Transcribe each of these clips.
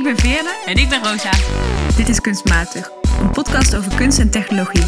Ik ben Veerle. En ik ben Rosa. Dit is Kunstmatig, een podcast over kunst en technologie.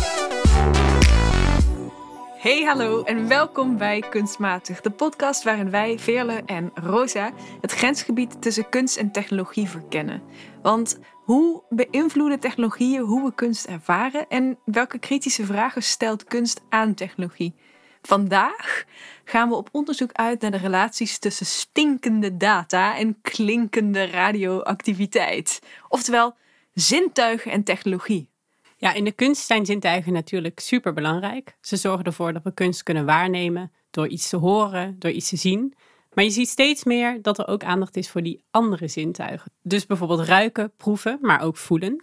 Hey, hallo en welkom bij Kunstmatig, de podcast waarin wij, Veerle en Rosa, het grensgebied tussen kunst en technologie verkennen. Want hoe beïnvloeden technologieën hoe we kunst ervaren en welke kritische vragen stelt kunst aan technologie? Vandaag gaan we op onderzoek uit naar de relaties tussen stinkende data en klinkende radioactiviteit. Oftewel zintuigen en technologie. Ja, in de kunst zijn zintuigen natuurlijk super belangrijk. Ze zorgen ervoor dat we kunst kunnen waarnemen door iets te horen, door iets te zien. Maar je ziet steeds meer dat er ook aandacht is voor die andere zintuigen. Dus bijvoorbeeld ruiken, proeven, maar ook voelen.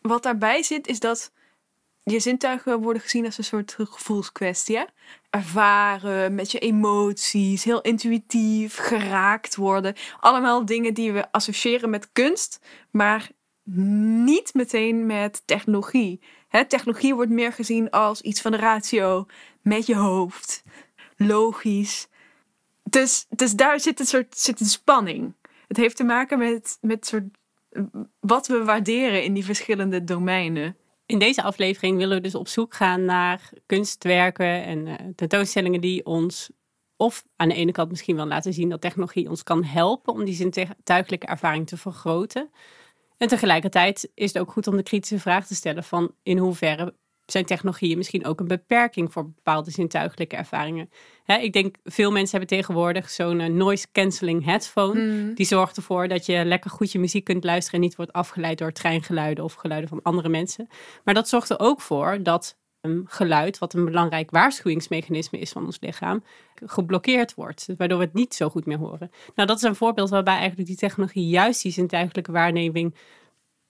Wat daarbij zit is dat je zintuigen worden gezien als een soort gevoelskwestie. Hè? Ervaren met je emoties, heel intuïtief, geraakt worden. Allemaal dingen die we associëren met kunst, maar niet meteen met technologie. Technologie wordt meer gezien als iets van de ratio, met je hoofd, logisch. Dus, dus daar zit een soort zit een spanning. Het heeft te maken met, met soort, wat we waarderen in die verschillende domeinen. In deze aflevering willen we dus op zoek gaan naar kunstwerken en uh, tentoonstellingen die ons of aan de ene kant misschien wel laten zien dat technologie ons kan helpen om die zintuigelijke ervaring te vergroten. En tegelijkertijd is het ook goed om de kritische vraag te stellen van in hoeverre zijn technologieën misschien ook een beperking voor bepaalde zintuigelijke ervaringen. ik denk, veel mensen hebben tegenwoordig zo'n eh, noise cancelling headphone. Hmm. Die zorgt ervoor dat je lekker goed je muziek kunt luisteren en niet wordt afgeleid door treingeluiden of geluiden van andere mensen. Maar dat zorgt er ook voor dat een geluid, wat een belangrijk waarschuwingsmechanisme is van ons lichaam, geblokkeerd wordt. Waardoor we het niet zo goed meer horen. Nou, dat is een voorbeeld waarbij eigenlijk die technologie juist die zintuigelijke waarneming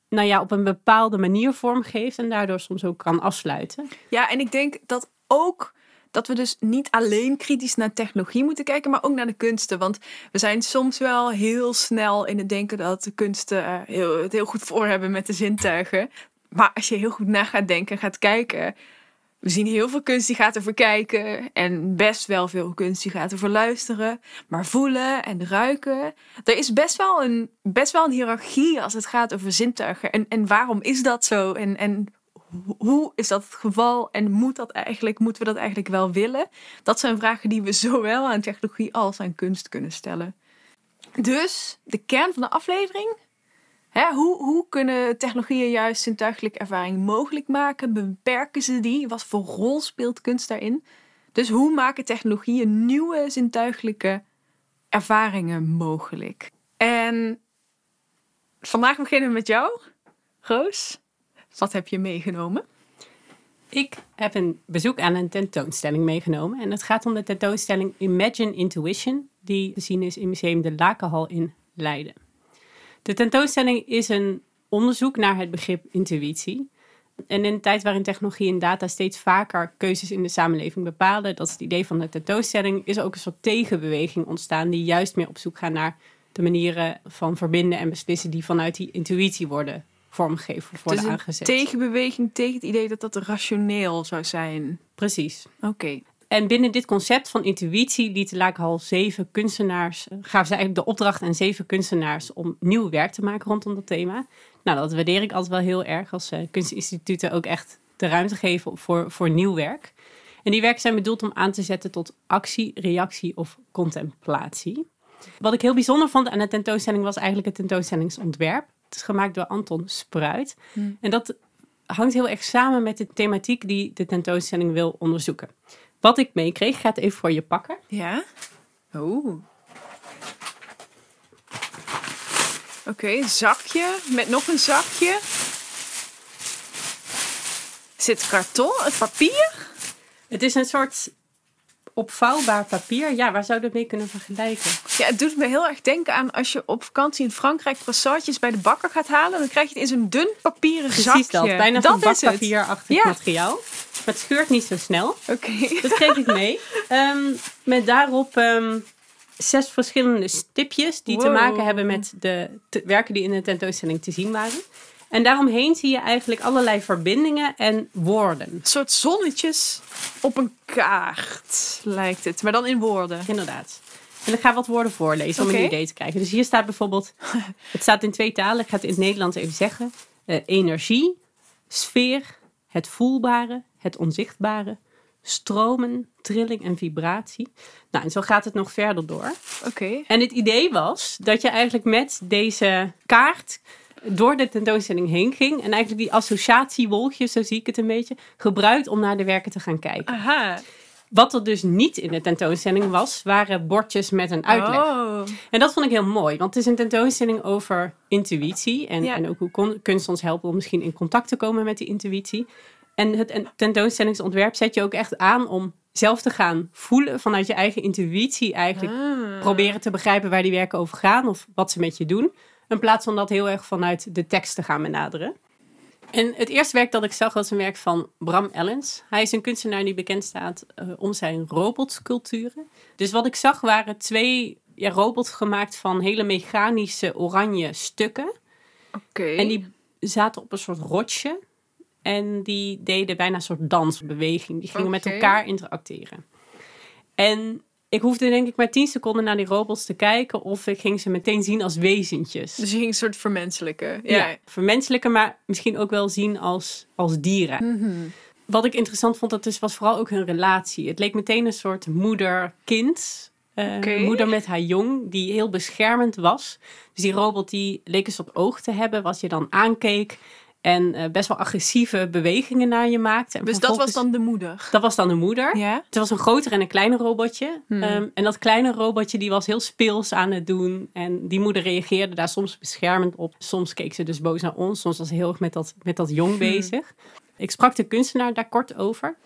nou ja, op een bepaalde manier vormgeeft en daardoor soms ook kan afsluiten. Ja, en ik denk dat ook dat we dus niet alleen kritisch naar technologie moeten kijken, maar ook naar de kunsten. Want we zijn soms wel heel snel in het denken dat de kunsten uh, heel, het heel goed voor hebben met de zintuigen. Maar als je heel goed na gaat denken en gaat kijken, we zien heel veel kunst die gaat over kijken en best wel veel kunst die gaat over luisteren, maar voelen en ruiken. Er is best wel een, best wel een hiërarchie als het gaat over zintuigen. En, en waarom is dat zo? En, en hoe is dat het geval? En moet dat eigenlijk, moeten we dat eigenlijk wel willen? Dat zijn vragen die we zowel aan technologie als aan kunst kunnen stellen. Dus de kern van de aflevering Hè, hoe, hoe kunnen technologieën juist zintuigelijke ervaring mogelijk maken? Beperken ze die? Wat voor rol speelt kunst daarin? Dus hoe maken technologieën nieuwe zintuigelijke ervaringen mogelijk? En vandaag beginnen we met jou, Roos. Wat heb je meegenomen? Ik heb een bezoek aan een tentoonstelling meegenomen. En het gaat om de tentoonstelling Imagine Intuition, die te zien is in Museum de Lakenhal in Leiden. De tentoonstelling is een onderzoek naar het begrip intuïtie. En in een tijd waarin technologie en data steeds vaker keuzes in de samenleving bepalen, dat is het idee van de tentoonstelling, is ook een soort tegenbeweging ontstaan die juist meer op zoek gaat naar de manieren van verbinden en beslissen die vanuit die intuïtie worden vormgegeven of worden dus aangezet. Tegenbeweging tegen het idee dat dat rationeel zou zijn. Precies. Oké. En binnen dit concept van intuïtie liet Lakenhal zeven kunstenaars, eh, gaven ze eigenlijk de opdracht aan zeven kunstenaars om nieuw werk te maken rondom dat thema. Nou, dat waardeer ik altijd wel heel erg als uh, kunstinstituten ook echt de ruimte geven voor, voor nieuw werk. En die werken zijn bedoeld om aan te zetten tot actie, reactie of contemplatie. Wat ik heel bijzonder vond aan de tentoonstelling was eigenlijk het tentoonstellingsontwerp. Het is gemaakt door Anton Spruit. Hmm. En dat hangt heel erg samen met de thematiek die de tentoonstelling wil onderzoeken. Wat ik meekreeg, ga het even voor je pakken. Ja. Oeh. Oké, zakje met nog een zakje. Zit karton, het papier? Het is een soort opvouwbaar papier. Ja, waar zou je dat mee kunnen vergelijken? Ja, het doet me heel erg denken aan als je op vakantie in Frankrijk croissantjes bij de bakker gaat halen. Dan krijg je het in zo'n dun papieren Precies zakje. dat, bijna zo'n bakpapierachtig ja. materiaal. Maar het scheurt niet zo snel. Oké. Dat kreeg ik mee. Ehm, met daarop um, zes verschillende stipjes die te maken hebben met de werken die in de tentoonstelling te zien waren. En daaromheen zie je eigenlijk allerlei verbindingen en woorden. Een soort zonnetjes op een kaart lijkt het, maar dan in woorden. Inderdaad. En ik ga wat woorden voorlezen om een idee te krijgen. Dus hier staat bijvoorbeeld, het staat in twee talen, ik ga het in het Nederlands even zeggen. Eh, energie, sfeer, het voelbare, het onzichtbare, stromen, trilling en vibratie. Nou, en zo gaat het nog verder door. Oké. En het idee was dat je eigenlijk met deze kaart door de tentoonstelling heen ging. En eigenlijk die associatiewolkjes, zo zie ik het een beetje, gebruikt om naar de werken te gaan kijken. Aha. Wat er dus niet in de tentoonstelling was, waren bordjes met een uitleg. Oh. En dat vond ik heel mooi, want het is een tentoonstelling over intuïtie. En, Ja. en ook hoe kon, kunst ons helpen om misschien in contact te komen met die intuïtie. En het en tentoonstellingsontwerp zet je ook echt aan om zelf te gaan voelen vanuit je eigen intuïtie eigenlijk Ah. proberen te begrijpen waar die werken over gaan of wat ze met je doen. In plaats van dat heel erg vanuit de tekst te gaan benaderen. En het eerste werk dat ik zag was een werk van Bram Ellens. Hij is een kunstenaar die bekend staat eh, om zijn robotsculpturen. Dus wat ik zag waren twee ja, robots gemaakt van hele mechanische oranje stukken. Oké. En die zaten op een soort rotsje. En die deden bijna een soort dansbeweging. Die gingen met elkaar interacteren. En ik hoefde denk ik maar 10 seconden naar die robots te kijken. Of ik ging ze meteen zien als wezentjes. Dus je ging een soort vermenselijke. Ja. ja. vermenselijken, maar misschien ook wel zien als, als dieren. Mhm. Wat ik interessant vond, dat dus was vooral ook hun relatie. Het leek meteen een soort moeder-kind. Eh. Moeder met haar jong, die heel beschermend was. Dus die robot die leek een soort oog te hebben, wat je dan aankeek. En eh, best wel agressieve bewegingen naar je maakte. En Dus dat was dan de moeder. Dat was dan de moeder. Ja. Het was een groter en een kleiner robotje. Hmm. Ehm, en dat kleine robotje die was heel speels aan het doen. En die moeder reageerde daar soms beschermend op. Soms keek ze dus boos naar ons. Soms was ze heel erg met dat, met dat jong bezig. Ik sprak de kunstenaar daar kort over.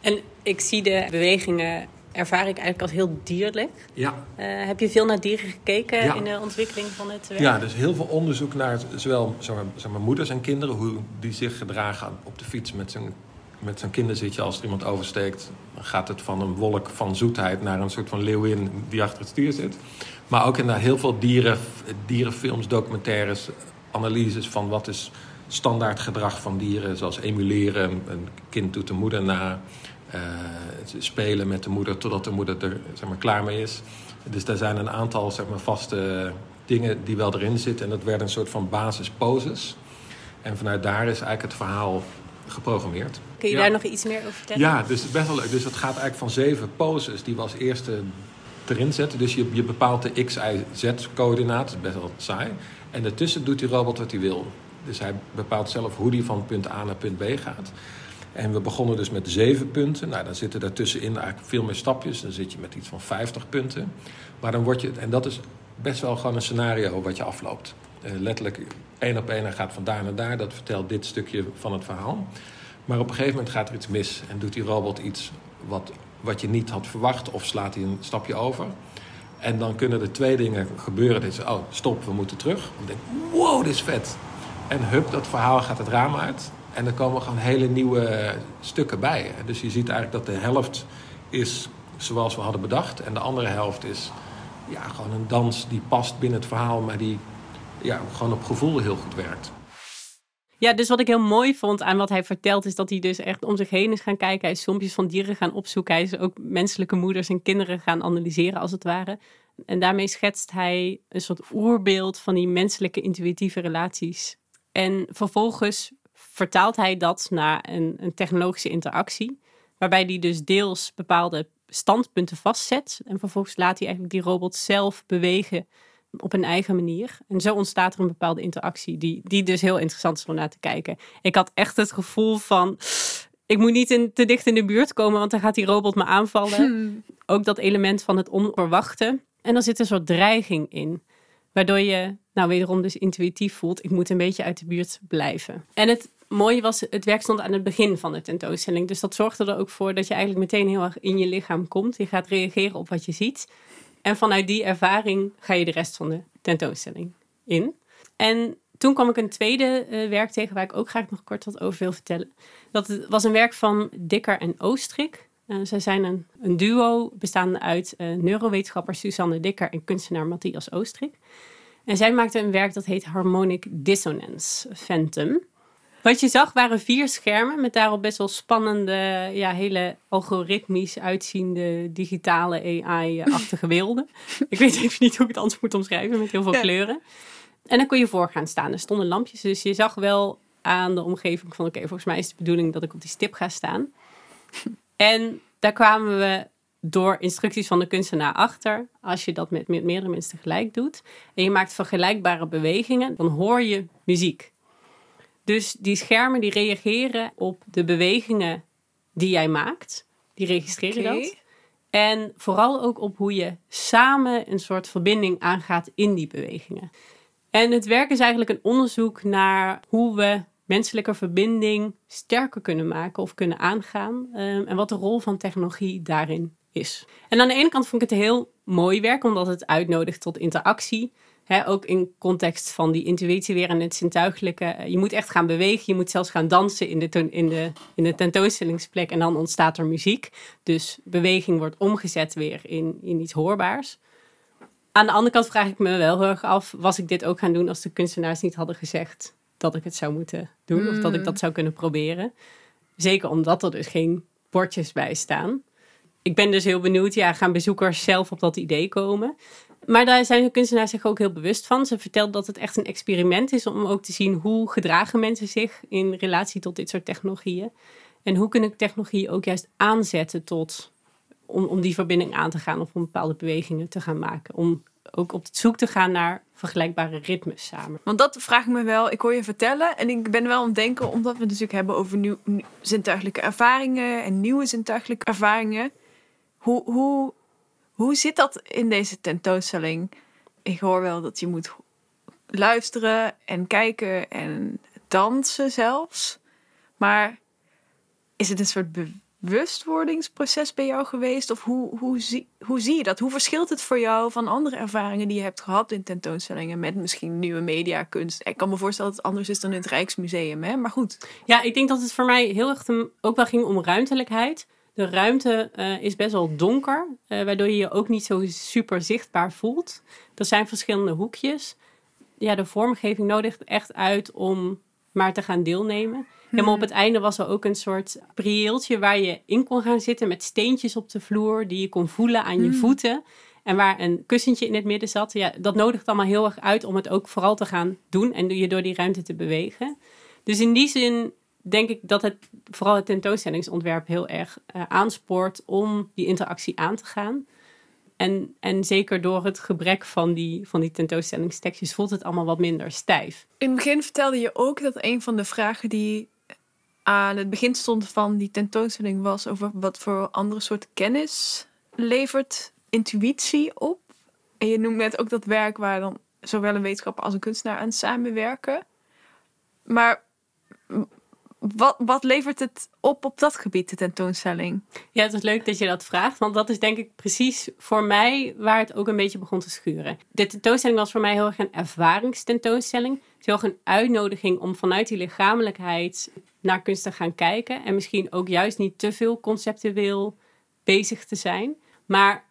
En ik zie de bewegingen, ervaar ik eigenlijk als heel dierlijk. Ja. Eh, heb je veel naar dieren gekeken Ja. in de ontwikkeling van het werk? ja, dus heel veel onderzoek naar zowel zeg maar, zeg maar, moeders en kinderen, hoe die zich gedragen op de fiets met zijn, met zijn kinderzitje. Als er iemand oversteekt, dan gaat het van een wolk van zoetheid naar een soort van leeuwin die achter het stuur zit. Maar ook naar heel veel dieren, dierenfilms, documentaires, analyses van wat is standaard gedrag van dieren, zoals emuleren, een kind doet de moeder na, spelen met de moeder totdat de moeder er zeg maar, klaar mee is. Dus daar zijn een aantal zeg maar, vaste dingen die wel erin zitten. En dat werden een soort van basisposes. En vanuit daar is eigenlijk het verhaal geprogrammeerd. Kun je Ja. daar nog iets meer over vertellen? Ja, dus best wel leuk. Dus het gaat eigenlijk van zeven poses die we als eerste erin zetten. Dus je, je bepaalt de X, Y, Z-coördinaat. Dat is best wel saai. En daartussen doet die robot wat hij wil. Dus hij bepaalt zelf hoe hij van punt A naar punt B gaat. En we begonnen dus met zeven punten. Nou, dan zitten daartussenin eigenlijk veel meer stapjes. Dan zit je met iets van 50 punten. Maar dan word je, en dat is best wel gewoon een scenario wat je afloopt. Eh, letterlijk één op één, gaat van daar naar daar. Dat vertelt dit stukje van het verhaal. Maar op een gegeven moment gaat er iets mis en doet die robot iets wat, wat je niet had verwacht of slaat hij een stapje over. En dan kunnen er twee dingen gebeuren. Dat is, oh, stop, we moeten terug. Of denk, wow, dit is vet. En hup, dat verhaal gaat het raam uit. En er komen gewoon hele nieuwe stukken bij. Dus je ziet eigenlijk dat de helft is zoals we hadden bedacht. En de andere helft is ja, gewoon een dans die past binnen het verhaal, maar die ja, gewoon op gevoel heel goed werkt. Ja, dus wat ik heel mooi vond aan wat hij vertelt, is dat hij dus echt om zich heen is gaan kijken. Hij is filmpjes van dieren gaan opzoeken. Hij is ook menselijke moeders en kinderen gaan analyseren, als het ware. En daarmee schetst hij een soort oerbeeld van die menselijke intuïtieve relaties. En vervolgens vertaalt hij dat naar een, een technologische interactie, waarbij hij dus deels bepaalde standpunten vastzet. En vervolgens laat hij eigenlijk die robot zelf bewegen op een eigen manier. En zo ontstaat er een bepaalde interactie, die, die dus heel interessant is om naar te kijken. Ik had echt het gevoel van, ik moet niet in, te dicht in de buurt komen, want dan gaat die robot me aanvallen. Hmm. Ook dat element van het onverwachte. En dan zit een soort dreiging in, waardoor je, nou wederom dus intuïtief voelt, ik moet een beetje uit de buurt blijven. En het mooie was, het werk stond aan het begin van de tentoonstelling. Dus dat zorgde er ook voor dat je eigenlijk meteen heel erg in je lichaam komt. Je gaat reageren op wat je ziet. En vanuit die ervaring ga je de rest van de tentoonstelling in. En toen kwam ik een tweede eh, werk tegen waar ik ook graag nog kort wat over wil vertellen. Dat was een werk van Dikker en Oostrik. Uh, zij zijn een, een duo bestaande uit uh, neurowetenschapper Suzanne Dikker en kunstenaar Matthias Oostrik. En zij maakten een werk dat heet Harmonic Dissonance Phantom. Wat je zag waren vier schermen met daarop best wel spannende, ja, hele algoritmisch uitziende digitale AI-achtige beelden. ik weet even niet hoe ik het anders moet omschrijven met heel veel kleuren. En dan kon je voor gaan staan. Er stonden lampjes, dus je zag wel aan de omgeving van oké, volgens mij is de bedoeling dat ik op die stip ga staan. En daar kwamen we door instructies van de kunstenaar achter. Als je dat met, met meerdere mensen tegelijk doet en je maakt vergelijkbare bewegingen, dan hoor je muziek. Dus die schermen die reageren op de bewegingen die jij maakt. Die registreren dat. En vooral ook op hoe je samen een soort verbinding aangaat in die bewegingen. En het werk is eigenlijk een onderzoek naar hoe we menselijke verbinding sterker kunnen maken of kunnen aangaan. Ehm, en wat de rol van technologie daarin is. En aan de ene kant vond ik het heel mooi werk, omdat het uitnodigt tot interactie. Ook in context van die intuïtie weer en het zintuigelijke. Je moet echt gaan bewegen. Je moet zelfs gaan dansen in de, in de, in de tentoonstellingsplek. En dan ontstaat er muziek. Dus beweging wordt omgezet weer in, in iets hoorbaars. Aan de andere kant vraag ik me wel heel erg af: was ik dit ook gaan doen als de kunstenaars niet hadden gezegd dat ik het zou moeten doen? Of dat ik dat zou kunnen proberen? Zeker omdat er dus geen bordjes bij staan ik ben dus heel benieuwd, ja, gaan bezoekers zelf op dat idee komen? Maar daar zijn de kunstenaars zich ook heel bewust van. Ze vertelt dat het echt een experiment is om ook te zien hoe gedragen mensen zich in relatie tot dit soort technologieën. En hoe kunnen technologie ook juist aanzetten tot, om, om die verbinding aan te gaan of om bepaalde bewegingen te gaan maken. Om ook op zoek te gaan naar vergelijkbare ritmes samen. Want dat vraag ik me wel. Ik hoor je vertellen en ik ben wel aan het denken, omdat we het natuurlijk hebben over nieuw, zintuigelijke ervaringen en nieuwe zintuigelijke ervaringen. Hoe, hoe, hoe zit dat in deze tentoonstelling? Ik hoor wel dat je moet luisteren en kijken en dansen zelfs. Maar is het een soort bewustwordingsproces bij jou geweest? Of hoe, hoe, zie, hoe zie je dat? Hoe verschilt het voor jou van andere ervaringen die je hebt gehad in tentoonstellingen met misschien nieuwe mediakunst? Ik kan me voorstellen dat het anders is dan in het Rijksmuseum, hè? maar goed. Ja, ik denk dat het voor mij heel erg ook wel ging om ruimtelijkheid. De ruimte uh, is best wel donker, uh, waardoor je je ook niet zo super zichtbaar voelt. Er zijn verschillende hoekjes. Ja, de vormgeving nodigt echt uit om maar te gaan deelnemen. Helemaal op het einde was er ook een soort prieeltje waar je in kon gaan zitten met steentjes op de vloer die je kon voelen aan je hmm. voeten. En waar een kussentje in het midden zat. Ja, dat nodigt allemaal heel erg uit om het ook vooral te gaan doen en je door die ruimte te bewegen. Dus in die zin denk ik dat het vooral het tentoonstellingsontwerp heel erg uh, aanspoort om die interactie aan te gaan. En, en zeker door het gebrek van die, van die tentoonstellingstekstjes voelt het allemaal wat minder stijf. In het begin vertelde je ook dat een van de vragen die aan het begin stond van die tentoonstelling was over wat voor andere soort kennis levert intuïtie op. En je noemt net ook dat werk waar dan zowel een wetenschapper als een kunstenaar aan samenwerken. Maar wat, wat levert het op op dat gebied, de tentoonstelling? Ja, het is leuk dat je dat vraagt, want dat is denk ik precies voor mij waar het ook een beetje begon te schuren. De tentoonstelling was voor mij heel erg een ervaringstentoonstelling. Het is heel een uitnodiging om vanuit die lichamelijkheid naar kunst te gaan kijken. En misschien ook juist niet te veel conceptueel bezig te zijn. Maar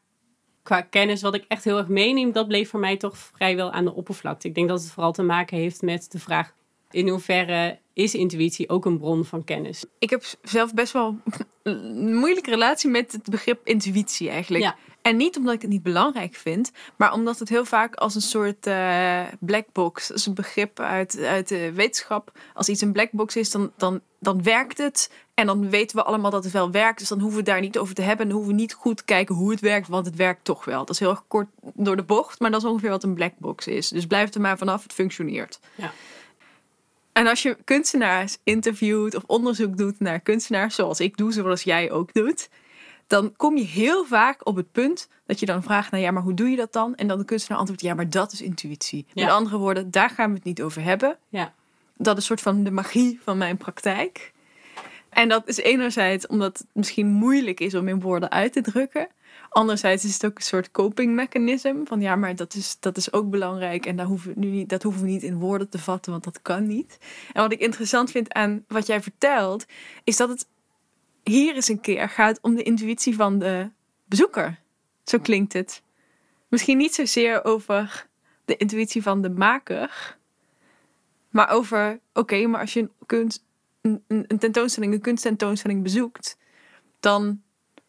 qua kennis, wat ik echt heel erg meeneem, dat bleef voor mij toch vrijwel aan de oppervlakte. Ik denk dat het vooral te maken heeft met de vraag in hoeverre is intuïtie ook een bron van kennis? Ik heb zelf best wel een moeilijke relatie met het begrip intuïtie eigenlijk. Ja. En niet omdat ik het niet belangrijk vind, maar omdat het heel vaak als een soort uh, black box, als een begrip uit, uit de wetenschap. Als iets een black box is, dan, dan, dan werkt het. En dan weten we allemaal dat het wel werkt. Dus dan hoeven we het daar niet over te hebben. En hoeven we niet goed kijken hoe het werkt, want het werkt toch wel. Dat is heel erg kort door de bocht, maar dat is ongeveer wat een black box is. Dus blijf er maar vanaf, het functioneert. Ja. En als je kunstenaars interviewt of onderzoek doet naar kunstenaars, zoals ik doe, zoals jij ook doet, dan kom je heel vaak op het punt dat je dan vraagt, nou ja, maar hoe doe je dat dan? En dan de kunstenaar antwoordt, ja, maar dat is intuïtie. Met andere woorden, daar gaan we het niet over hebben. Ja. Dat is een soort van de magie van mijn praktijk. En dat is enerzijds omdat het misschien moeilijk is om in woorden uit te drukken. Anderzijds is het ook een soort coping mechanism. Van ja, maar dat is, dat is ook belangrijk. En daar hoeven we nu niet, dat hoeven we niet in woorden te vatten, want dat kan niet. En wat ik interessant vind aan wat jij vertelt, is dat het hier eens een keer gaat om de intuïtie van de bezoeker. Zo klinkt het. Misschien niet zozeer over de intuïtie van de maker. Maar over, oké, maar als je een, kunst, een, een tentoonstelling, een kunsttentoonstelling bezoekt, dan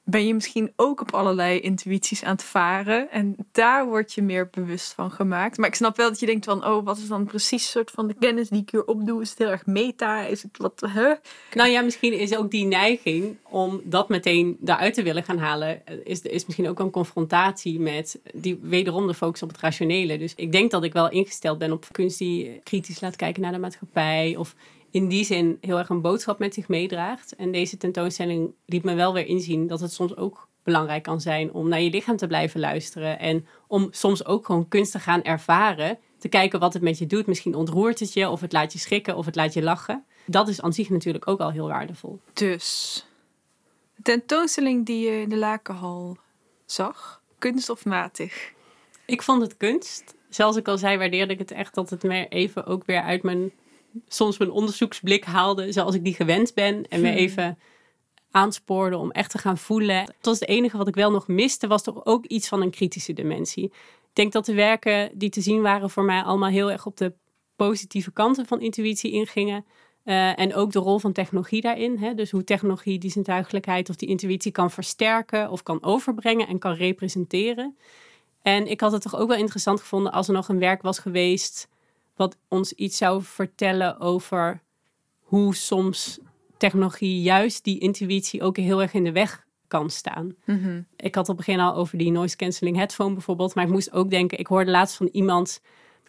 ben je misschien ook op allerlei intuïties aan het varen. En daar word je meer bewust van gemaakt. Maar ik snap wel dat je denkt van, oh, wat is dan precies soort van de kennis die ik hier opdoe? Is het heel erg meta? Is het wat, huh? Nou ja, misschien is ook die neiging om dat meteen daaruit te willen gaan halen, is, is misschien ook een confrontatie met die wederom de focus op het rationele. Dus ik denk dat ik wel ingesteld ben op kunst die kritisch laat kijken naar de maatschappij of in die zin heel erg een boodschap met zich meedraagt. En deze tentoonstelling liet me wel weer inzien dat het soms ook belangrijk kan zijn om naar je lichaam te blijven luisteren. En om soms ook gewoon kunst te gaan ervaren. Te kijken wat het met je doet. Misschien ontroert het je, of het laat je schrikken, of het laat je lachen. Dat is aan zich natuurlijk ook al heel waardevol. Dus, de tentoonstelling die je in de Lakenhal zag, kunst of matig? Ik vond het kunst. Zoals ik al zei, waardeerde ik het echt dat het me even ook weer uit mijn soms mijn onderzoeksblik haalde zoals ik die gewend ben. En me Hmm. even aanspoorde om echt te gaan voelen. Het was het enige wat ik wel nog miste, was toch ook iets van een kritische dimensie. Ik denk dat de werken die te zien waren voor mij allemaal heel erg op de positieve kanten van intuïtie ingingen. Eh, en ook de rol van technologie daarin. Hè? Dus hoe technologie die zintuigelijkheid of die intuïtie kan versterken of kan overbrengen en kan representeren. En ik had het toch ook wel interessant gevonden als er nog een werk was geweest wat ons iets zou vertellen over hoe soms technologie juist die intuïtie ook heel erg in de weg kan staan. Ik had op het begin al over die noise cancelling headphone bijvoorbeeld, maar ik moest ook denken, ik hoorde laatst van iemand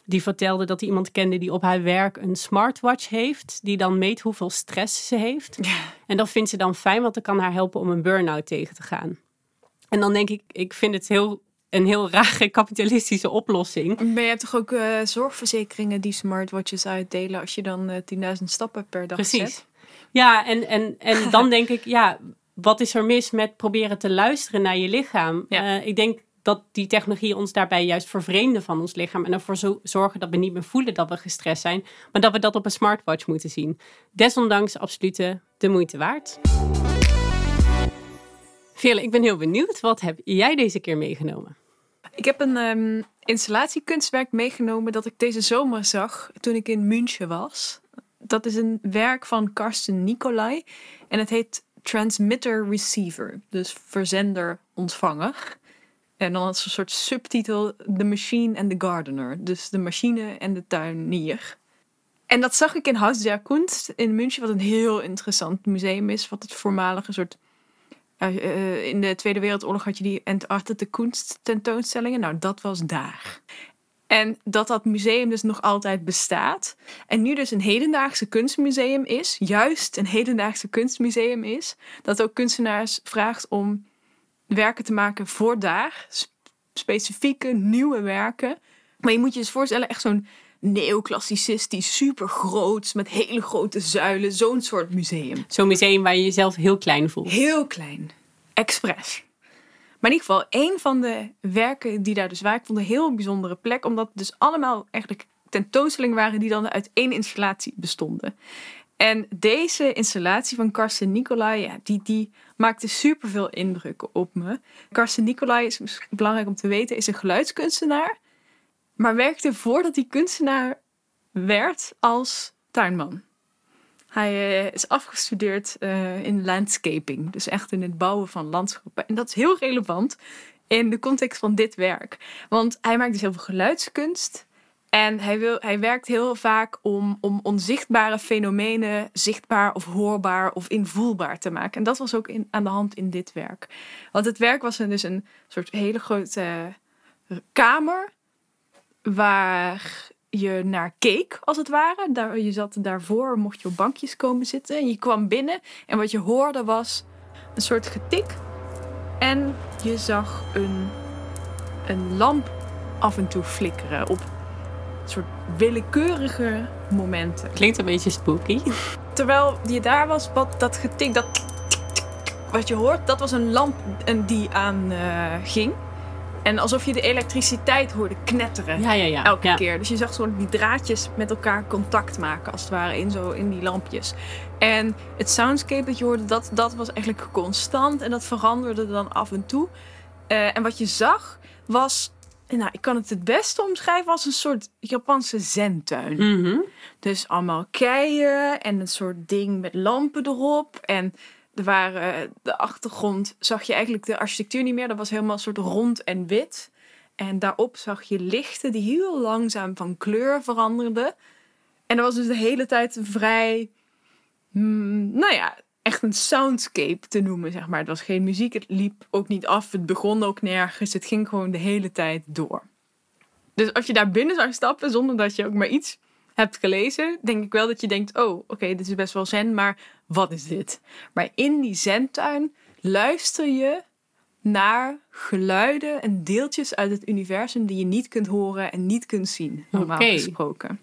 die vertelde dat hij iemand kende die op haar werk een smartwatch heeft, die dan meet hoeveel stress ze heeft. En dat vindt ze dan fijn, want dat kan haar helpen om een burn-out tegen te gaan. En dan denk ik, ik vind het heel, een heel rare kapitalistische oplossing. Maar je hebt toch ook eh, zorgverzekeringen die smartwatches uitdelen als je dan eh 10.000 stappen per dag Precies. zet? Ja, en, en, en dan denk ik, ja, wat is er mis met proberen te luisteren naar je lichaam? Ja. Eh, ik denk dat die technologie ons daarbij juist vervreemden van ons lichaam. En ervoor zo- zorgen dat we niet meer voelen dat we gestrest zijn. Maar dat we dat op een smartwatch moeten zien. Desondanks absoluut de moeite waard. Veerle, ik ben heel benieuwd. Wat heb jij deze keer meegenomen? Ik heb een ehm, installatiekunstwerk meegenomen dat ik deze zomer zag toen ik in München was. Dat is een werk van Karsten Nicolai en het heet Transmitter Receiver, dus verzender ontvanger. En dan als een soort subtitel The Machine and the Gardener, dus de machine en de tuinier. En dat zag ik in Haus der Kunst in München, wat een heel interessant museum is, wat het voormalige soort ja, eh, in de Tweede Wereldoorlog had je die Entartete Kunst tentoonstellingen. Nou, dat was daar. En dat dat museum dus nog altijd bestaat. En nu dus een hedendaagse kunstmuseum is. Juist een hedendaagse kunstmuseum is. Dat ook kunstenaars vraagt om werken te maken voor daar. Sp- Specifieke, nieuwe werken. Maar je moet je eens voorstellen, echt zo'n neoclassicistisch, super groots, met hele grote zuilen. Zo'n soort museum. Zo'n museum waar je jezelf heel klein voelt. Heel klein. Expres. Maar in ieder geval, een van de werken die daar dus waren, ik vond een heel bijzondere plek, omdat het dus allemaal eigenlijk tentoonstellingen waren die dan uit één installatie bestonden. En deze installatie van Karsten Nicolai, ja, die, die maakte superveel indruk op me. Karsten Nicolai is belangrijk om te weten, is een geluidskunstenaar, maar werkte voordat hij kunstenaar werd als tuinman. Hij eh, is afgestudeerd eh, in landscaping, dus echt in het bouwen van landschappen. En dat is heel relevant in de context van dit werk. Want hij maakt dus heel veel geluidskunst. En hij, wil, hij werkt heel vaak om, om onzichtbare fenomenen zichtbaar of hoorbaar of invoelbaar te maken. En dat was ook aan de hand in dit werk. Want het werk was dus een soort hele grote eh, kamer waar je naar keek, als het ware. Daar, je zat daarvoor, mocht je op bankjes komen zitten. En je kwam binnen en wat je hoorde was een soort getik. En je zag een, een lamp af en toe flikkeren op soort willekeurige momenten. Klinkt een beetje spooky. Terwijl je daar was, wat dat getik, dat wat je hoort, dat was een lamp en die aan eh, ging. En alsof je de elektriciteit hoorde knetteren. Ja, ja, ja. Elke ja. keer. Dus je zag zo die draadjes met elkaar contact maken, als het ware, in, zo, in die lampjes. En het soundscape dat je hoorde, dat, dat was eigenlijk constant. En dat veranderde dan af en toe. Eh, en wat je zag, was nou, ik kan het het beste omschrijven als een soort Japanse zentuin. Mhm. Dus allemaal keien en een soort ding met lampen erop. En er waren de achtergrond, zag je eigenlijk de architectuur niet meer. Dat was helemaal een soort rond en wit. En daarop zag je lichten die heel langzaam van kleur veranderden. En dat was dus de hele tijd vrij, mm, nou ja, echt een soundscape te noemen, zeg maar. Het was geen muziek, het liep ook niet af, het begon ook nergens. Het ging gewoon de hele tijd door. Dus als je daar binnen zou stappen zonder dat je ook maar iets hebt gelezen, denk ik wel dat je denkt: oh, oké, dit is best wel zen, maar wat is dit? Maar in die zentuin luister je naar geluiden en deeltjes uit het universum die je niet kunt horen en niet kunt zien, normaal gesproken.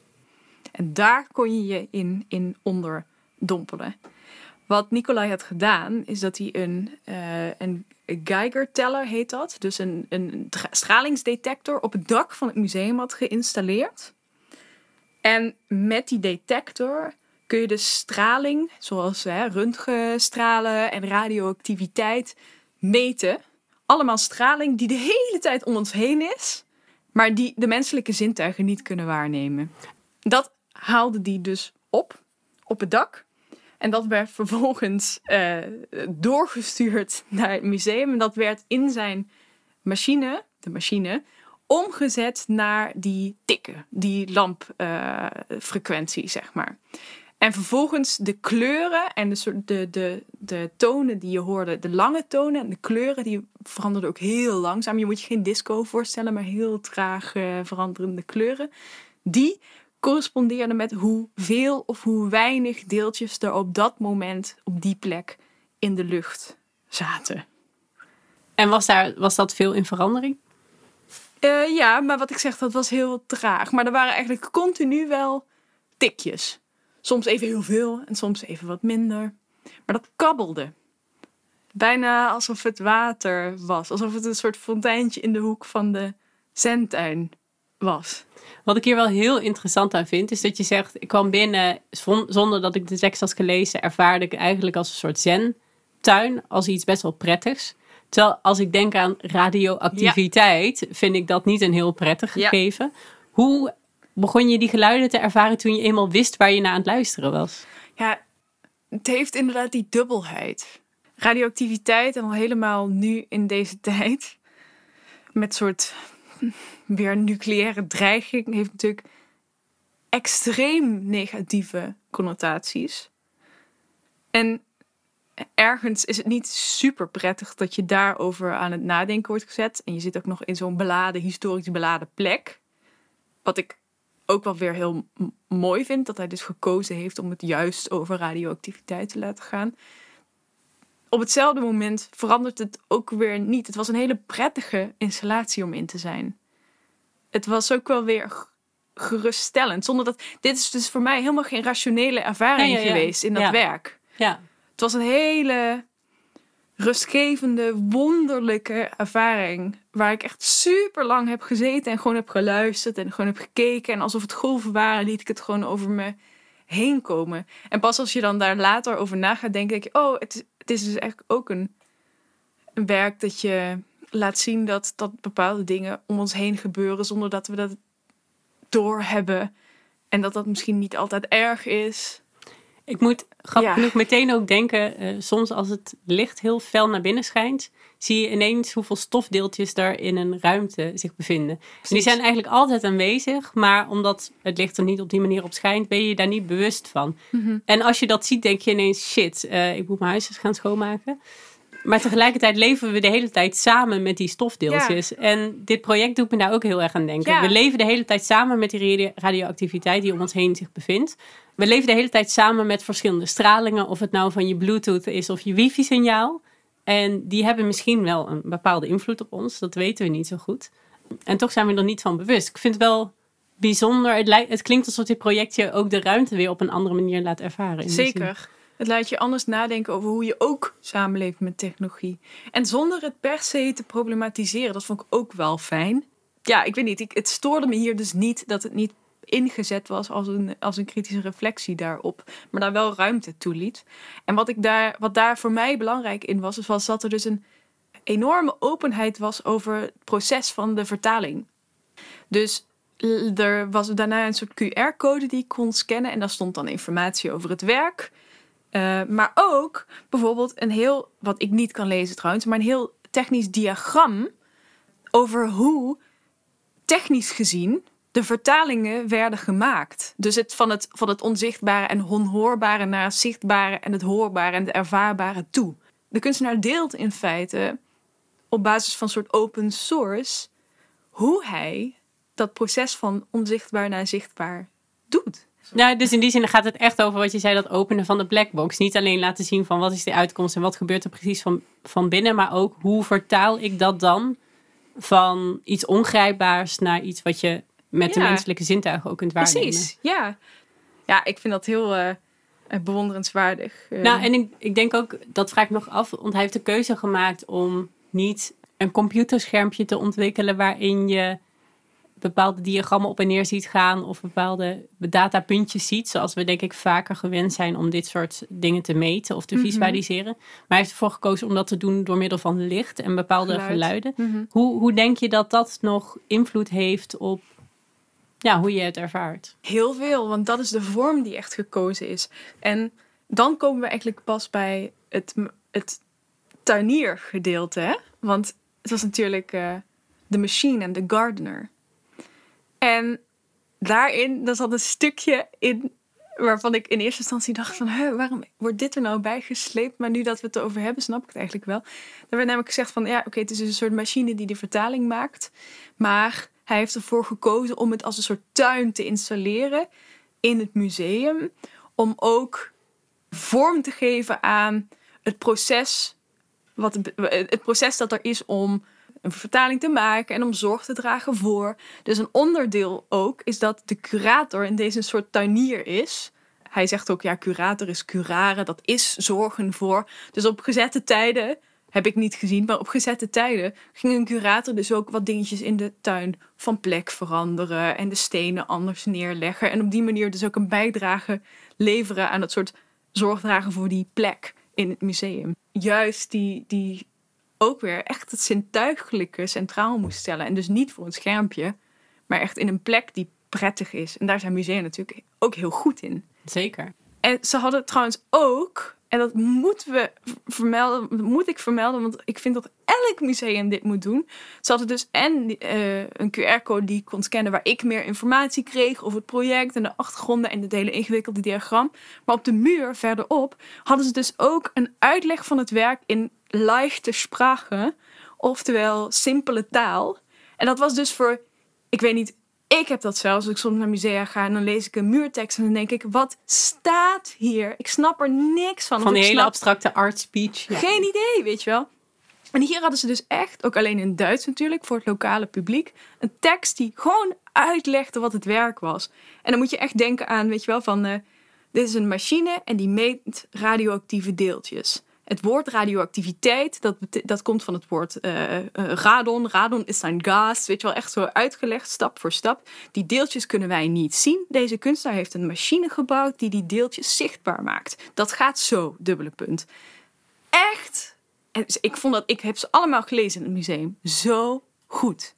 En daar kon je je in, in onderdompelen. Wat Nicolai had gedaan, is dat hij een, eh een Geiger-teller heet dat. Dus een, een tra- stralingsdetector op het dak van het museum had geïnstalleerd. En met die detector kun je de straling, zoals hè, röntgenstralen en radioactiviteit, meten. Allemaal straling die de hele tijd om ons heen is, maar die de menselijke zintuigen niet kunnen waarnemen. Dat haalde die dus op, op het dak. En dat werd vervolgens eh, doorgestuurd naar het museum. En dat werd in zijn machine, de machine, omgezet naar die tikken, die lampfrequentie, zeg maar. En vervolgens de kleuren en de, de, de, de tonen die je hoorde, de lange tonen en de kleuren, die veranderden ook heel langzaam. Je moet je geen disco voorstellen, maar heel traag eh, veranderende kleuren. Die correspondeerden met hoeveel of hoe weinig deeltjes er op dat moment op die plek in de lucht zaten. En was, daar, was dat veel in verandering? Eh, ja, maar wat ik zeg, dat was heel traag. Maar er waren eigenlijk continu wel tikjes. Soms even heel veel en soms even wat minder. Maar dat kabbelde. Bijna alsof het water was. Alsof het een soort fonteintje in de hoek van de zendtuin was. Wat ik hier wel heel interessant aan vind, is dat je zegt: ik kwam binnen zon- zonder dat ik de tekst had gelezen, ervaarde ik eigenlijk als een soort zen-tuin, als iets best wel prettigs. Terwijl als ik denk aan radioactiviteit, vind ik dat niet een heel prettig Ja. gegeven. Hoe begon je die geluiden te ervaren toen je eenmaal wist waar je naar aan het luisteren was? Ja, het heeft inderdaad die dubbelheid. Radioactiviteit en al helemaal nu in deze tijd. Met soort weer nucleaire dreiging heeft natuurlijk extreem negatieve connotaties. En ergens is het niet super prettig dat je daarover aan het nadenken wordt gezet. En je zit ook nog in zo'n beladen, historisch beladen plek. Wat ik ook wel weer heel mooi vind, dat hij dus gekozen heeft om het juist over radioactiviteit te laten gaan. Op hetzelfde moment verandert het ook weer niet. Het was een hele prettige installatie om in te zijn. Het was ook wel weer geruststellend. Zonder dat. Dit is dus voor mij helemaal geen rationele ervaring Ja, ja, ja. geweest in dat werk. Ja, Het was een hele rustgevende, wonderlijke ervaring. Waar ik echt super lang heb gezeten en gewoon heb geluisterd en gewoon heb gekeken. En alsof het golven waren, liet ik het gewoon over me heen komen. En pas als je dan daar later over na gaat denk je, oh, het is, het is dus eigenlijk ook een, een werk dat je laat zien dat, dat bepaalde dingen om ons heen gebeuren zonder dat we dat doorhebben. En dat dat misschien niet altijd erg is. Ik moet grappig Ja. genoeg meteen ook denken, eh, soms als het licht heel fel naar binnen schijnt, zie je ineens hoeveel stofdeeltjes er in een ruimte zich bevinden. En die zijn eigenlijk altijd aanwezig, maar omdat het licht er niet op die manier op schijnt, ben je je daar niet bewust van. Mhm. En als je dat ziet, denk je ineens, shit, eh, ik moet mijn huis eens gaan schoonmaken. Maar tegelijkertijd leven we de hele tijd samen met die stofdeeltjes. En dit project doet me daar ook heel erg aan denken. Ja. We leven de hele tijd samen met die radio- radioactiviteit die om ons heen zich bevindt. We leven de hele tijd samen met verschillende stralingen. Of het nou van je Bluetooth is of je wifi-signaal. En die hebben misschien wel een bepaalde invloed op ons. Dat weten we niet zo goed. En toch zijn we er niet van bewust. Ik vind het wel bijzonder. Het, lijkt, het klinkt alsof dit project je ook de ruimte weer op een andere manier laat ervaren. Zeker. Het laat je anders nadenken over hoe je ook samenleeft met technologie. En zonder het per se te problematiseren. Dat vond ik ook wel fijn. Ja, ik weet niet. Ik, het stoorde me hier dus niet dat het niet ingezet was als een, als een kritische reflectie daarop. Maar daar wel ruimte toe liet. En wat, ik daar, wat daar voor mij belangrijk in was, was dat er dus een enorme openheid was over het proces van de vertaling. Dus er was daarna een soort QR-code die ik kon scannen. En daar stond dan informatie over het werk. Eh, maar ook bijvoorbeeld een heel, wat ik niet kan lezen trouwens, maar een heel technisch diagram over hoe technisch gezien de vertalingen werden gemaakt. Dus het van het, van het onzichtbare en onhoorbare naar het zichtbare en het hoorbare en het ervaarbare toe. De kunstenaar deelt in feite op basis van een soort open source hoe hij dat proces van onzichtbaar naar zichtbaar doet. Nou, dus in die zin gaat het echt over wat je zei, dat openen van de blackbox. Niet alleen laten zien van wat is de uitkomst en wat gebeurt er precies van, van binnen, maar ook hoe vertaal ik dat dan van iets ongrijpbaars naar iets wat je met de menselijke zintuigen ook kunt waarnemen. Precies, ja. Ja, ik vind dat heel eh, eh, bewonderenswaardig. Eh, Nou, en ik, ik denk ook, dat vraag ik nog af, want hij heeft de keuze gemaakt om niet een computerschermpje te ontwikkelen waarin je bepaalde diagrammen op en neer ziet gaan of bepaalde datapuntjes ziet, zoals we denk ik vaker gewend zijn om dit soort dingen te meten of te Mhm. visualiseren. Maar hij heeft ervoor gekozen om dat te doen door middel van licht en bepaalde Geluid. geluiden. Mhm. Hoe, hoe denk je dat dat nog invloed heeft op ja, hoe je het ervaart? Heel veel, want dat is de vorm die echt gekozen is. En dan komen we eigenlijk pas bij het, het tuiniergedeelte. Hè? Want het was natuurlijk eh de machine en de gardener. En daarin, daar zat een stukje in waarvan ik in eerste instantie dacht van... Waarom wordt dit er nou bij gesleept? Maar nu dat we het erover hebben, snap ik het eigenlijk wel. Er werd namelijk gezegd van... Ja, oké, het is een soort machine die de vertaling maakt. Maar hij heeft ervoor gekozen om het als een soort tuin te installeren in het museum. Om ook vorm te geven aan het proces, wat, het proces dat er is om een vertaling te maken en om zorg te dragen voor. Dus een onderdeel ook is dat de curator in deze een soort tuinier is. Hij zegt ook, ja, curator is curaren, dat is zorgen voor. Dus op gezette tijden, heb ik niet gezien, maar op gezette tijden ging een curator dus ook wat dingetjes in de tuin van plek veranderen en de stenen anders neerleggen. En op die manier dus ook een bijdrage leveren aan het soort zorg dragen voor die plek in het museum. Juist die, die ook weer echt het zintuigelijke centraal moest stellen. En dus niet voor een schermpje, maar echt in een plek die prettig is. En daar zijn musea natuurlijk ook heel goed in. Zeker. En ze hadden trouwens ook, en dat moeten we vermelden, moet ik vermelden, want ik vind dat elk museum dit moet doen. Ze hadden dus en eh, een QR-code die ik kon scannen waar ik meer informatie kreeg over het project en de achtergronden en het hele ingewikkelde diagram. Maar op de muur verderop hadden ze dus ook een uitleg van het werk in leichte sprache, oftewel simpele taal. En dat was dus voor, ik weet niet, ik heb dat zelfs. Als ik soms naar musea ga en dan lees ik een muurtekst en dan denk ik, wat staat hier? Ik snap er niks van. Van die hele snap abstracte art speech. Ja. geen idee, weet je wel. En hier hadden ze dus echt, ook alleen in Duits natuurlijk, voor het lokale publiek, een tekst die gewoon uitlegde wat het werk was. En dan moet je echt denken aan, weet je wel, van eh, dit is een machine en die meet radioactieve deeltjes. Het woord radioactiviteit, dat, dat komt van het woord eh, eh, radon. Radon is een gas, weet je wel, echt zo uitgelegd, stap voor stap. Die deeltjes kunnen wij niet zien. Deze kunstenaar heeft een machine gebouwd die die deeltjes zichtbaar maakt. Dat gaat zo, dubbele punt. Echt, ik vond dat, ik heb ze allemaal gelezen in het museum, zo goed.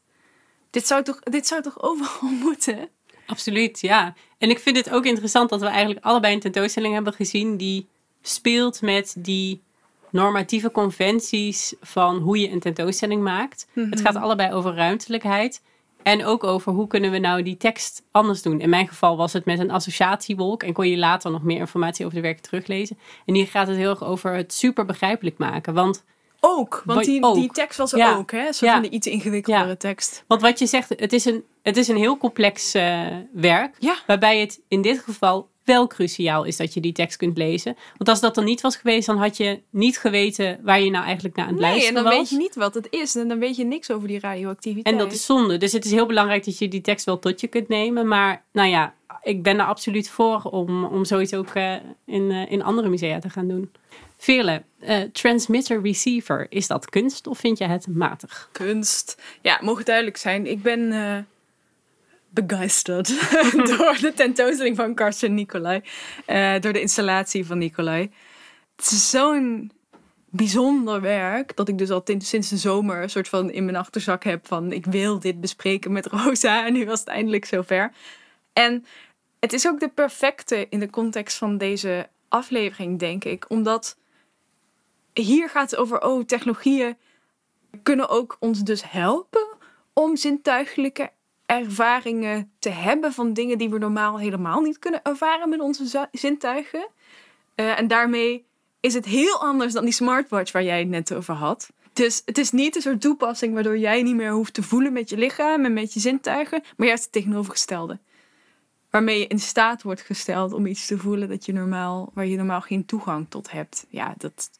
Dit zou toch, dit zou toch overal moeten? Absoluut, ja. En ik vind het ook interessant dat we eigenlijk allebei een tentoonstelling hebben gezien die speelt met die normatieve conventies van hoe je een tentoonstelling maakt. Het gaat allebei over ruimtelijkheid en ook over hoe kunnen we nou die tekst anders doen. In mijn geval was het met een associatiewolk en kon je later nog meer informatie over de werken teruglezen. En hier gaat het heel erg over het super begrijpelijk maken, want Ook, want die, ook. die tekst was er Ja. ook, hè? Zo Ja. van de iets ingewikkeldere Ja. tekst. Want wat je zegt, het is een, het is een heel complex eh, werk. Waarbij het in dit geval wel cruciaal is dat je die tekst kunt lezen. Want als dat er niet was geweest, dan had je niet geweten waar je nou eigenlijk naar aan het Nee, en luisteren dan was. weet je niet wat het is. En dan weet je niks over die radioactiviteit. En dat is zonde. Dus het is heel belangrijk dat je die tekst wel tot je kunt nemen. Maar nou ja, ik ben er absoluut voor om, om zoiets ook eh, in, eh, in andere musea te gaan doen. Veerle, eh, transmitter-receiver, is dat kunst of vind je het matig? kunst. Ja, het mogen duidelijk zijn. Ik ben eh begeisterd door de tentoonstelling van Karsten Nicolai. eh, door de installatie van Nicolai. Het is zo'n bijzonder werk. Dat ik dus al sinds de zomer een soort van in mijn achterzak heb van ik wil dit bespreken met Rosa. En nu was het eindelijk zover. En het is ook de perfecte in de context van deze aflevering, denk ik. Omdat hier gaat het over, oh, technologieën kunnen ook ons dus helpen om zintuigelijke ervaringen te hebben van dingen die we normaal helemaal niet kunnen ervaren met onze zintuigen. Uh, en daarmee is het heel anders dan die smartwatch waar jij het net over had. Dus het is niet een soort toepassing waardoor jij niet meer hoeft te voelen met je lichaam en met je zintuigen, maar juist het tegenovergestelde. Waarmee je in staat wordt gesteld om iets te voelen dat je normaal, waar je normaal geen toegang tot hebt. Ja, dat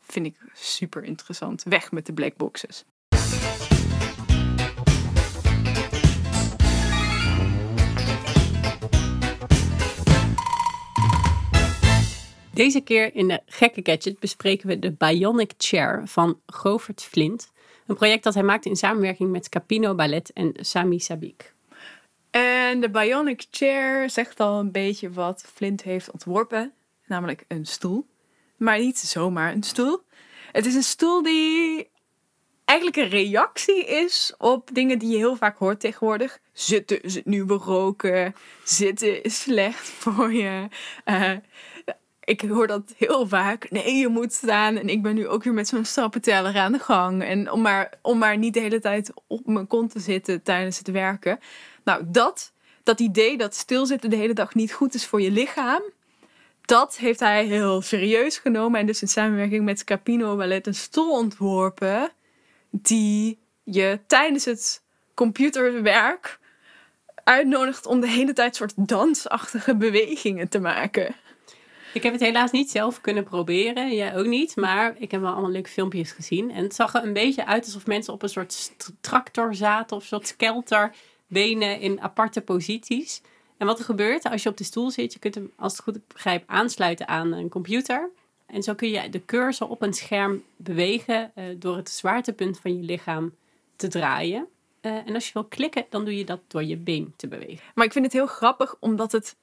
vind ik super interessant. Weg met de blackboxes. Deze keer in de Gekke Gadget bespreken we de Bionic Chair van Govert Flint. Een project dat hij maakte in samenwerking met Capino Ballet en Sami Sabik. En de Bionic Chair zegt al een beetje wat Flint heeft ontworpen, namelijk een stoel. Maar niet zomaar een stoel. Het is een stoel die eigenlijk een reactie is op dingen die je heel vaak hoort tegenwoordig. Zitten is het nieuwe roken. Zitten is slecht voor je. Uh, ik hoor dat heel vaak. Nee, je moet staan. En ik ben nu ook weer met zo'n stappenteller aan de gang. En om maar, om maar niet de hele tijd op mijn kont te zitten tijdens het werken. Nou, dat, dat idee dat stilzitten de hele dag niet goed is voor je lichaam. Dat heeft hij heel serieus genomen. En dus in samenwerking met Capino Ballet een stoel ontworpen. Die je tijdens het computerwerk uitnodigt om de hele tijd soort dansachtige bewegingen te maken. Ik heb het helaas niet zelf kunnen proberen. Jij ook niet. Maar ik heb wel allemaal leuke filmpjes gezien. En het zag er een beetje uit alsof mensen op een soort tractor zaten. Of een soort skelter. Benen in aparte posities. En wat er gebeurt als je op de stoel zit. Je kunt hem, als het goed begrijp, aansluiten aan een computer. En zo kun je de cursor op een scherm bewegen. Uh, door het zwaartepunt van je lichaam te draaien. Uh, en als je wil klikken, dan doe je dat door je been te bewegen. Maar ik vind het heel grappig, omdat het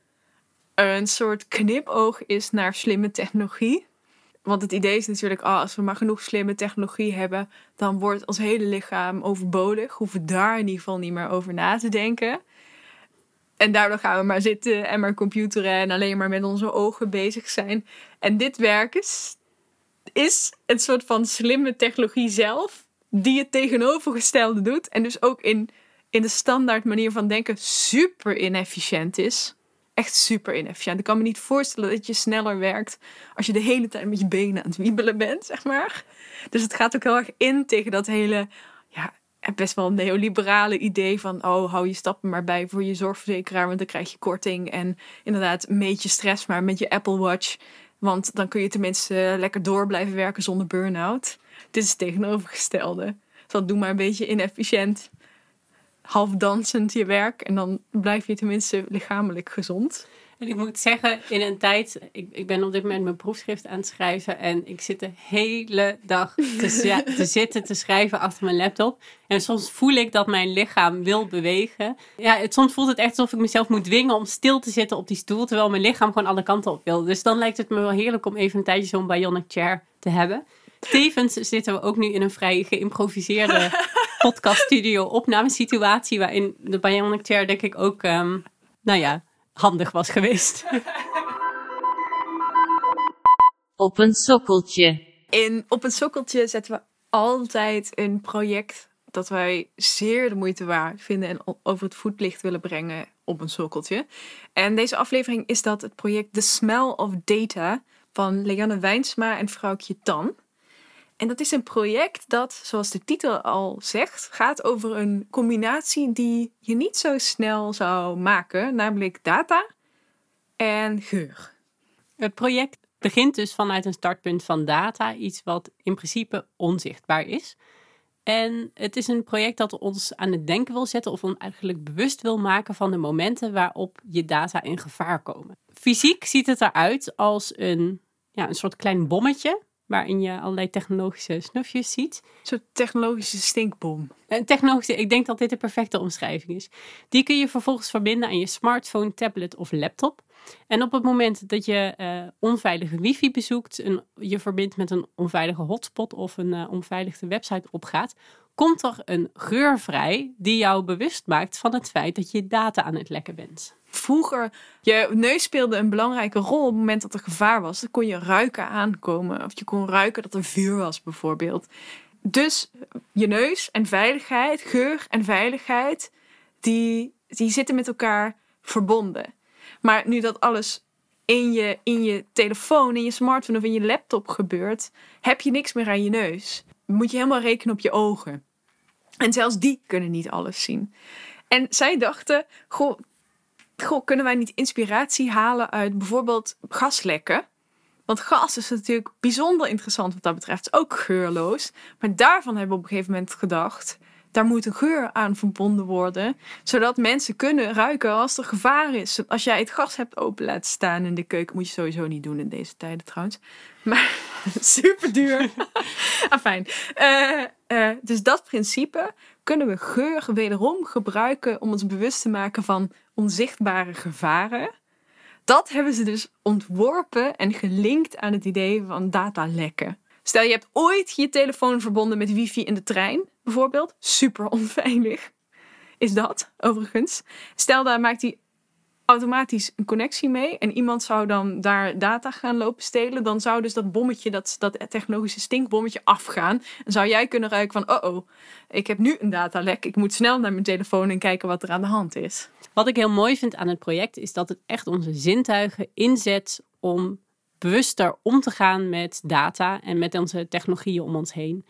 een soort knipoog is naar slimme technologie. Want het idee is natuurlijk, oh, als we maar genoeg slimme technologie hebben, dan wordt ons hele lichaam overbodig. Hoeven we daar in ieder geval niet meer over na te denken. En daardoor gaan we maar zitten en maar computeren en alleen maar met onze ogen bezig zijn. En dit werk is, is een soort van slimme technologie zelf, die het tegenovergestelde doet. En dus ook in, in de standaard manier van denken super inefficiënt is echt super inefficiënt. Ik kan me niet voorstellen dat je sneller werkt als je de hele tijd met je benen aan het wiebelen bent, zeg maar. Dus het gaat ook heel erg in tegen dat hele, ja, best wel neoliberale idee van, oh, hou je stappen maar bij voor je zorgverzekeraar, want dan krijg je korting. En inderdaad, meet je stress maar met je Apple Watch, want dan kun je tenminste lekker door blijven werken zonder burn-out. Dit is het tegenovergestelde. Dus dat doe maar een beetje inefficiënt half dansend je werk. En dan blijf je tenminste lichamelijk gezond. En ik moet zeggen, in een tijd, ik, ik ben op dit moment mijn proefschrift aan het schrijven en ik zit de hele dag te, te, zitten te schrijven achter mijn laptop. En soms voel ik dat mijn lichaam wil bewegen. Ja, het, soms voelt het echt alsof ik mezelf moet dwingen om stil te zitten op die stoel, terwijl mijn lichaam gewoon alle kanten op wil. Dus dan lijkt het me wel heerlijk om even een tijdje zo'n bionic chair te hebben. Tevens zitten we ook nu in een vrij geïmproviseerde podcaststudio opnamesituatie. Waarin de Bionic Chair denk ik ook, ehm, nou ja, handig was geweest. Op een sokkeltje. In Op een sokkeltje zetten we altijd een project dat wij zeer de moeite waard vinden en over het voetlicht willen brengen op een sokkeltje. En deze aflevering is dat het project The Smell of Data van Leanne Wijnsma en vrouwtje Tan. En dat is een project dat, zoals de titel al zegt, gaat over een combinatie die je niet zo snel zou maken, namelijk data en geur. Het project begint dus vanuit een startpunt van data, iets wat in principe onzichtbaar is. En het is een project dat ons aan het denken wil zetten of ons eigenlijk bewust wil maken van de momenten waarop je data in gevaar komen. Fysiek ziet het eruit als een, ja, een soort klein bommetje waarin je allerlei technologische snufjes ziet. Een soort technologische stinkbom. Een technologische, ik denk dat dit de perfecte omschrijving is. Die kun je vervolgens verbinden aan je smartphone, tablet of laptop. En op het moment dat je eh, onveilige wifi bezoekt, een, je verbindt met een onveilige hotspot of een uh, onveilige website opgaat, komt er een geur vrij die jou bewust maakt van het feit dat je data aan het lekken bent. Vroeger, je neus speelde een belangrijke rol op het moment dat er gevaar was. Dan kon je ruiken aankomen. Of je kon ruiken dat er vuur was, bijvoorbeeld. Dus je neus en veiligheid, geur en veiligheid, die, die zitten met elkaar verbonden. Maar nu dat alles in je, in je telefoon, in je smartphone of in je laptop gebeurt, heb je niks meer aan je neus. Moet je helemaal rekenen op je ogen. En zelfs die kunnen niet alles zien. En zij dachten, goh, goh kunnen wij niet inspiratie halen uit bijvoorbeeld gaslekken? Want gas is natuurlijk bijzonder interessant wat dat betreft. Ook geurloos. Maar daarvan hebben we op een gegeven moment gedacht. Daar moet een geur aan verbonden worden. Zodat mensen kunnen ruiken als er gevaar is. Als jij het gas hebt open laten staan in de keuken. Moet je sowieso niet doen in deze tijden trouwens. Maar super duur. Afijn. Uh, uh, dus dat principe kunnen we geur wederom gebruiken om ons bewust te maken van onzichtbare gevaren. Dat hebben ze dus ontworpen en gelinkt aan het idee van datalekken. Stel je hebt ooit je telefoon verbonden met wifi in de trein, bijvoorbeeld. Super onveilig is dat, overigens. Stel daar maakt hij automatisch een connectie mee en iemand zou dan daar data gaan lopen stelen, dan zou dus dat bommetje, dat, dat technologische stinkbommetje afgaan. En zou jij kunnen ruiken van, oh oh, ik heb nu een datalek, ik moet snel naar mijn telefoon en kijken wat er aan de hand is. Wat ik heel mooi vind aan het project is dat het echt onze zintuigen inzet om bewuster om te gaan met data en met onze technologieën om ons heen.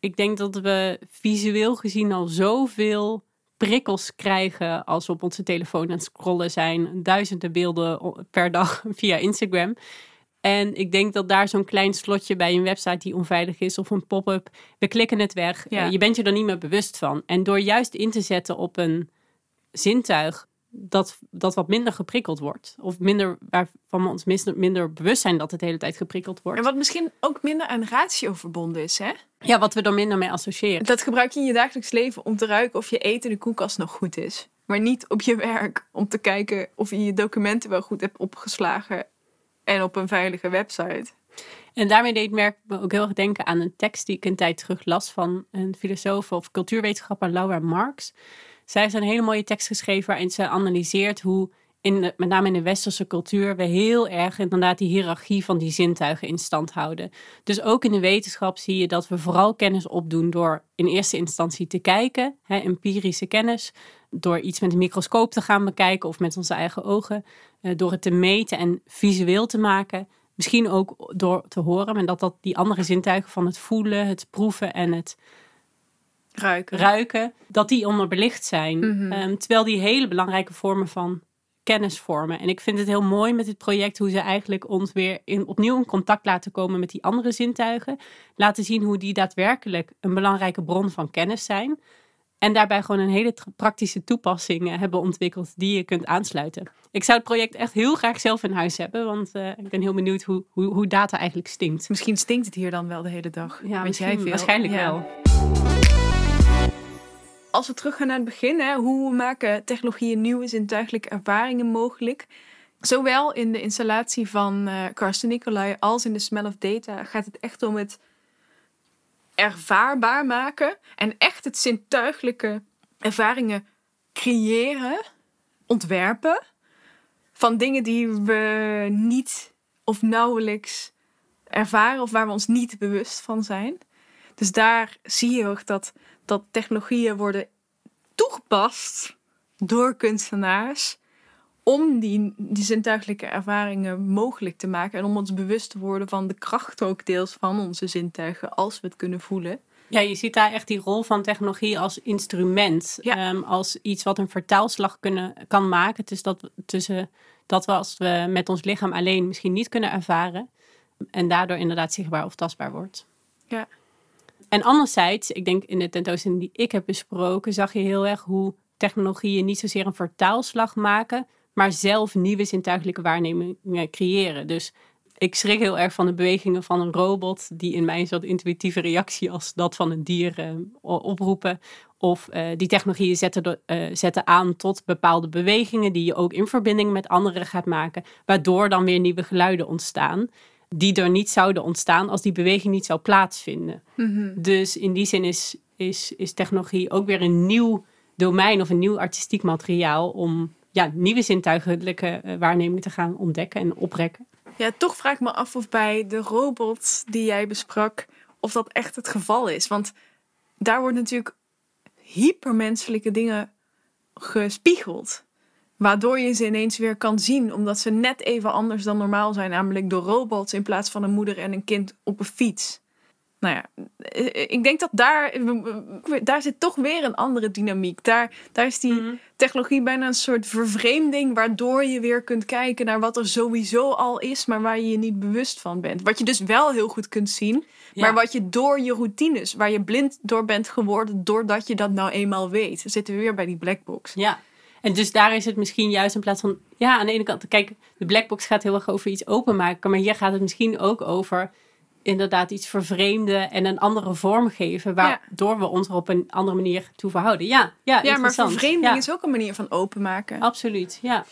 Ik denk dat we visueel gezien al zoveel prikkels krijgen als we op onze telefoon aan het scrollen zijn. Duizenden beelden per dag via Instagram. En ik denk dat daar zo'n klein slotje bij een website die onveilig is of een pop-up, we klikken het weg. Ja. Je bent je er niet meer bewust van. En door juist in te zetten op een zintuig dat, dat wat minder geprikkeld wordt. Of minder, waarvan we ons minder, minder bewust zijn dat het de hele tijd geprikkeld wordt. En wat misschien ook minder aan ratio verbonden is, hè? Ja, wat we er minder mee associëren. Dat gebruik je in je dagelijks leven om te ruiken of je eten in de koelkast nog goed is. Maar niet op je werk om te kijken of je je documenten wel goed hebt opgeslagen en op een veilige website. En daarmee deed merk me ook heel erg denken aan een tekst die ik een tijd terug las van een filosoof of cultuurwetenschapper Laura Marx. Zij heeft een hele mooie tekst geschreven waarin ze analyseert hoe in met name in de westerse cultuur we heel erg inderdaad die hiërarchie van die zintuigen in stand houden. Dus ook in de wetenschap zie je dat we vooral kennis opdoen door in eerste instantie te kijken, hè, empirische kennis, door iets met een microscoop te gaan bekijken of met onze eigen ogen, eh, door het te meten en visueel te maken. Misschien ook door te horen, en dat dat die andere zintuigen van het voelen, het proeven en het ruiken, ruiken dat die onderbelicht zijn. Mhm. Ehm, terwijl die hele belangrijke vormen van kennis vormen. En ik vind het heel mooi met dit project hoe ze eigenlijk ons weer in, opnieuw in contact laten komen met die andere zintuigen. Laten zien hoe die daadwerkelijk een belangrijke bron van kennis zijn. En daarbij gewoon een hele praktische toepassing eh, hebben ontwikkeld die je kunt aansluiten. Ik zou het project echt heel graag zelf in huis hebben, want uh, ik ben heel benieuwd hoe, hoe, hoe, data eigenlijk stinkt. Misschien stinkt het hier dan wel de hele dag. Ja, Weet jij veel? waarschijnlijk ja. wel als we teruggaan naar het begin, hè, hoe maken technologieën nieuwe zintuigelijke ervaringen mogelijk? Zowel in de installatie van uh, Karsten Nicolai als in de Smell of Data gaat het echt om het ervaarbaar maken en echt het zintuigelijke ervaringen creëren, ontwerpen van dingen die we niet of nauwelijks ervaren of waar we ons niet bewust van zijn. Dus daar zie je ook dat dat technologieën worden toegepast door kunstenaars om die, die zintuigelijke ervaringen mogelijk te maken en om ons bewust te worden van de kracht ook deels van onze zintuigen als we het kunnen voelen. Ja, je ziet daar echt die rol van technologie als instrument. Ehm, als iets wat een vertaalslag kunnen, kan maken tussen dat, tussen dat we als we met ons lichaam alleen misschien niet kunnen ervaren. En daardoor inderdaad zichtbaar of tastbaar wordt. Ja. En anderzijds, ik denk in de tentoonstelling die ik heb besproken, zag je heel erg hoe technologieën niet zozeer een vertaalslag maken, maar zelf nieuwe zintuigelijke waarnemingen creëren. Dus ik schrik heel erg van de bewegingen van een robot, die in mij een intuïtieve reactie als dat van een dier eh, oproepen. Of eh, die technologieën zetten, eh, zetten aan tot bepaalde bewegingen die je ook in verbinding met anderen gaat maken, waardoor dan weer nieuwe geluiden ontstaan, die er niet zouden ontstaan als die beweging niet zou plaatsvinden. Dus in die zin is, is, is technologie ook weer een nieuw domein of een nieuw artistiek materiaal om ja, nieuwe zintuigelijke eh, waarnemingen te gaan ontdekken en oprekken. Ja, toch vraag ik me af of bij de robot die jij besprak, of dat echt het geval is. Want daar wordt natuurlijk hypermenselijke dingen gespiegeld. Waardoor je ze ineens weer kan zien, omdat ze net even anders dan normaal zijn. Namelijk door robots in plaats van een moeder en een kind op een fiets. Nou ja, eh, ik denk dat daar, daar zit toch weer een andere dynamiek. Daar, daar is die technologie bijna een soort vervreemding, waardoor je weer kunt kijken naar wat er sowieso al is, maar waar je je niet bewust van bent. Wat je dus wel heel goed kunt zien, Ja. maar wat je door je routines, waar je blind door bent geworden, doordat je dat nou eenmaal weet. Dan zitten we weer bij die blackbox. Ja, en dus daar is het misschien juist in plaats van... Ja, aan de ene kant, kijk, de blackbox gaat heel erg over iets openmaken. Maar hier gaat het misschien ook over inderdaad iets vervreemden en een andere vorm geven. Waardoor we ons er op een andere manier toe verhouden. Ja, ja, Ja, maar vervreemding Ja. is ook een manier van openmaken. Absoluut, ja.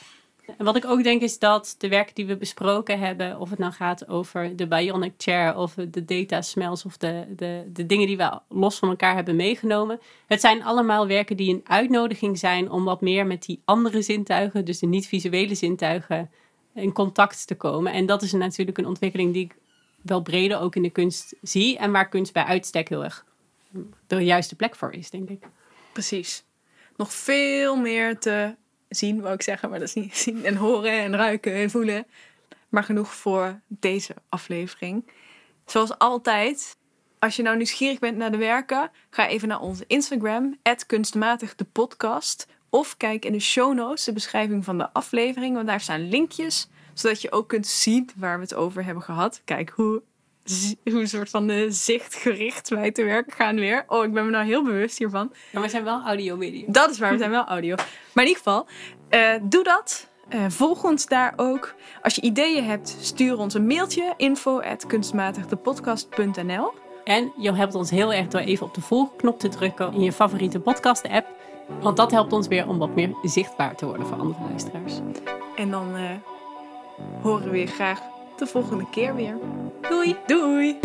En wat ik ook denk is dat de werken die we besproken hebben, of het nou gaat over de Bionic Chair of de data smells of de, de, de dingen die we los van elkaar hebben meegenomen, het zijn allemaal werken die een uitnodiging zijn om wat meer met die andere zintuigen, dus de niet-visuele zintuigen, in contact te komen. En dat is natuurlijk een ontwikkeling die ik wel breder ook in de kunst zie en waar kunst bij uitstek heel erg de juiste plek voor is, denk ik. Precies. Nog veel meer te zien, wou ik zeggen, maar dat is niet zien en horen en ruiken en voelen. Maar genoeg voor deze aflevering. Zoals altijd, als je nou nieuwsgierig bent naar de werken, ga even naar onze Instagram, kunstmatig de podcast. Of kijk in de show notes, de beschrijving van de aflevering, want daar staan linkjes, zodat je ook kunt zien waar we het over hebben gehad. Kijk hoe, hoe een soort van de zichtgericht wij te werk gaan weer. Oh, ik ben me nou heel bewust hiervan. Maar we zijn wel audio-media. Dat is waar, we zijn wel audio. Maar in ieder geval, eh, doe dat. Eh, volg ons daar ook. Als je ideeën hebt, stuur ons een mailtje. info En je helpt ons heel erg door even op de volgknop te drukken in je favoriete podcast-app. Want dat helpt ons weer om wat meer zichtbaar te worden voor andere luisteraars. En dan eh, horen we je graag de volgende keer weer. Doei! Doei!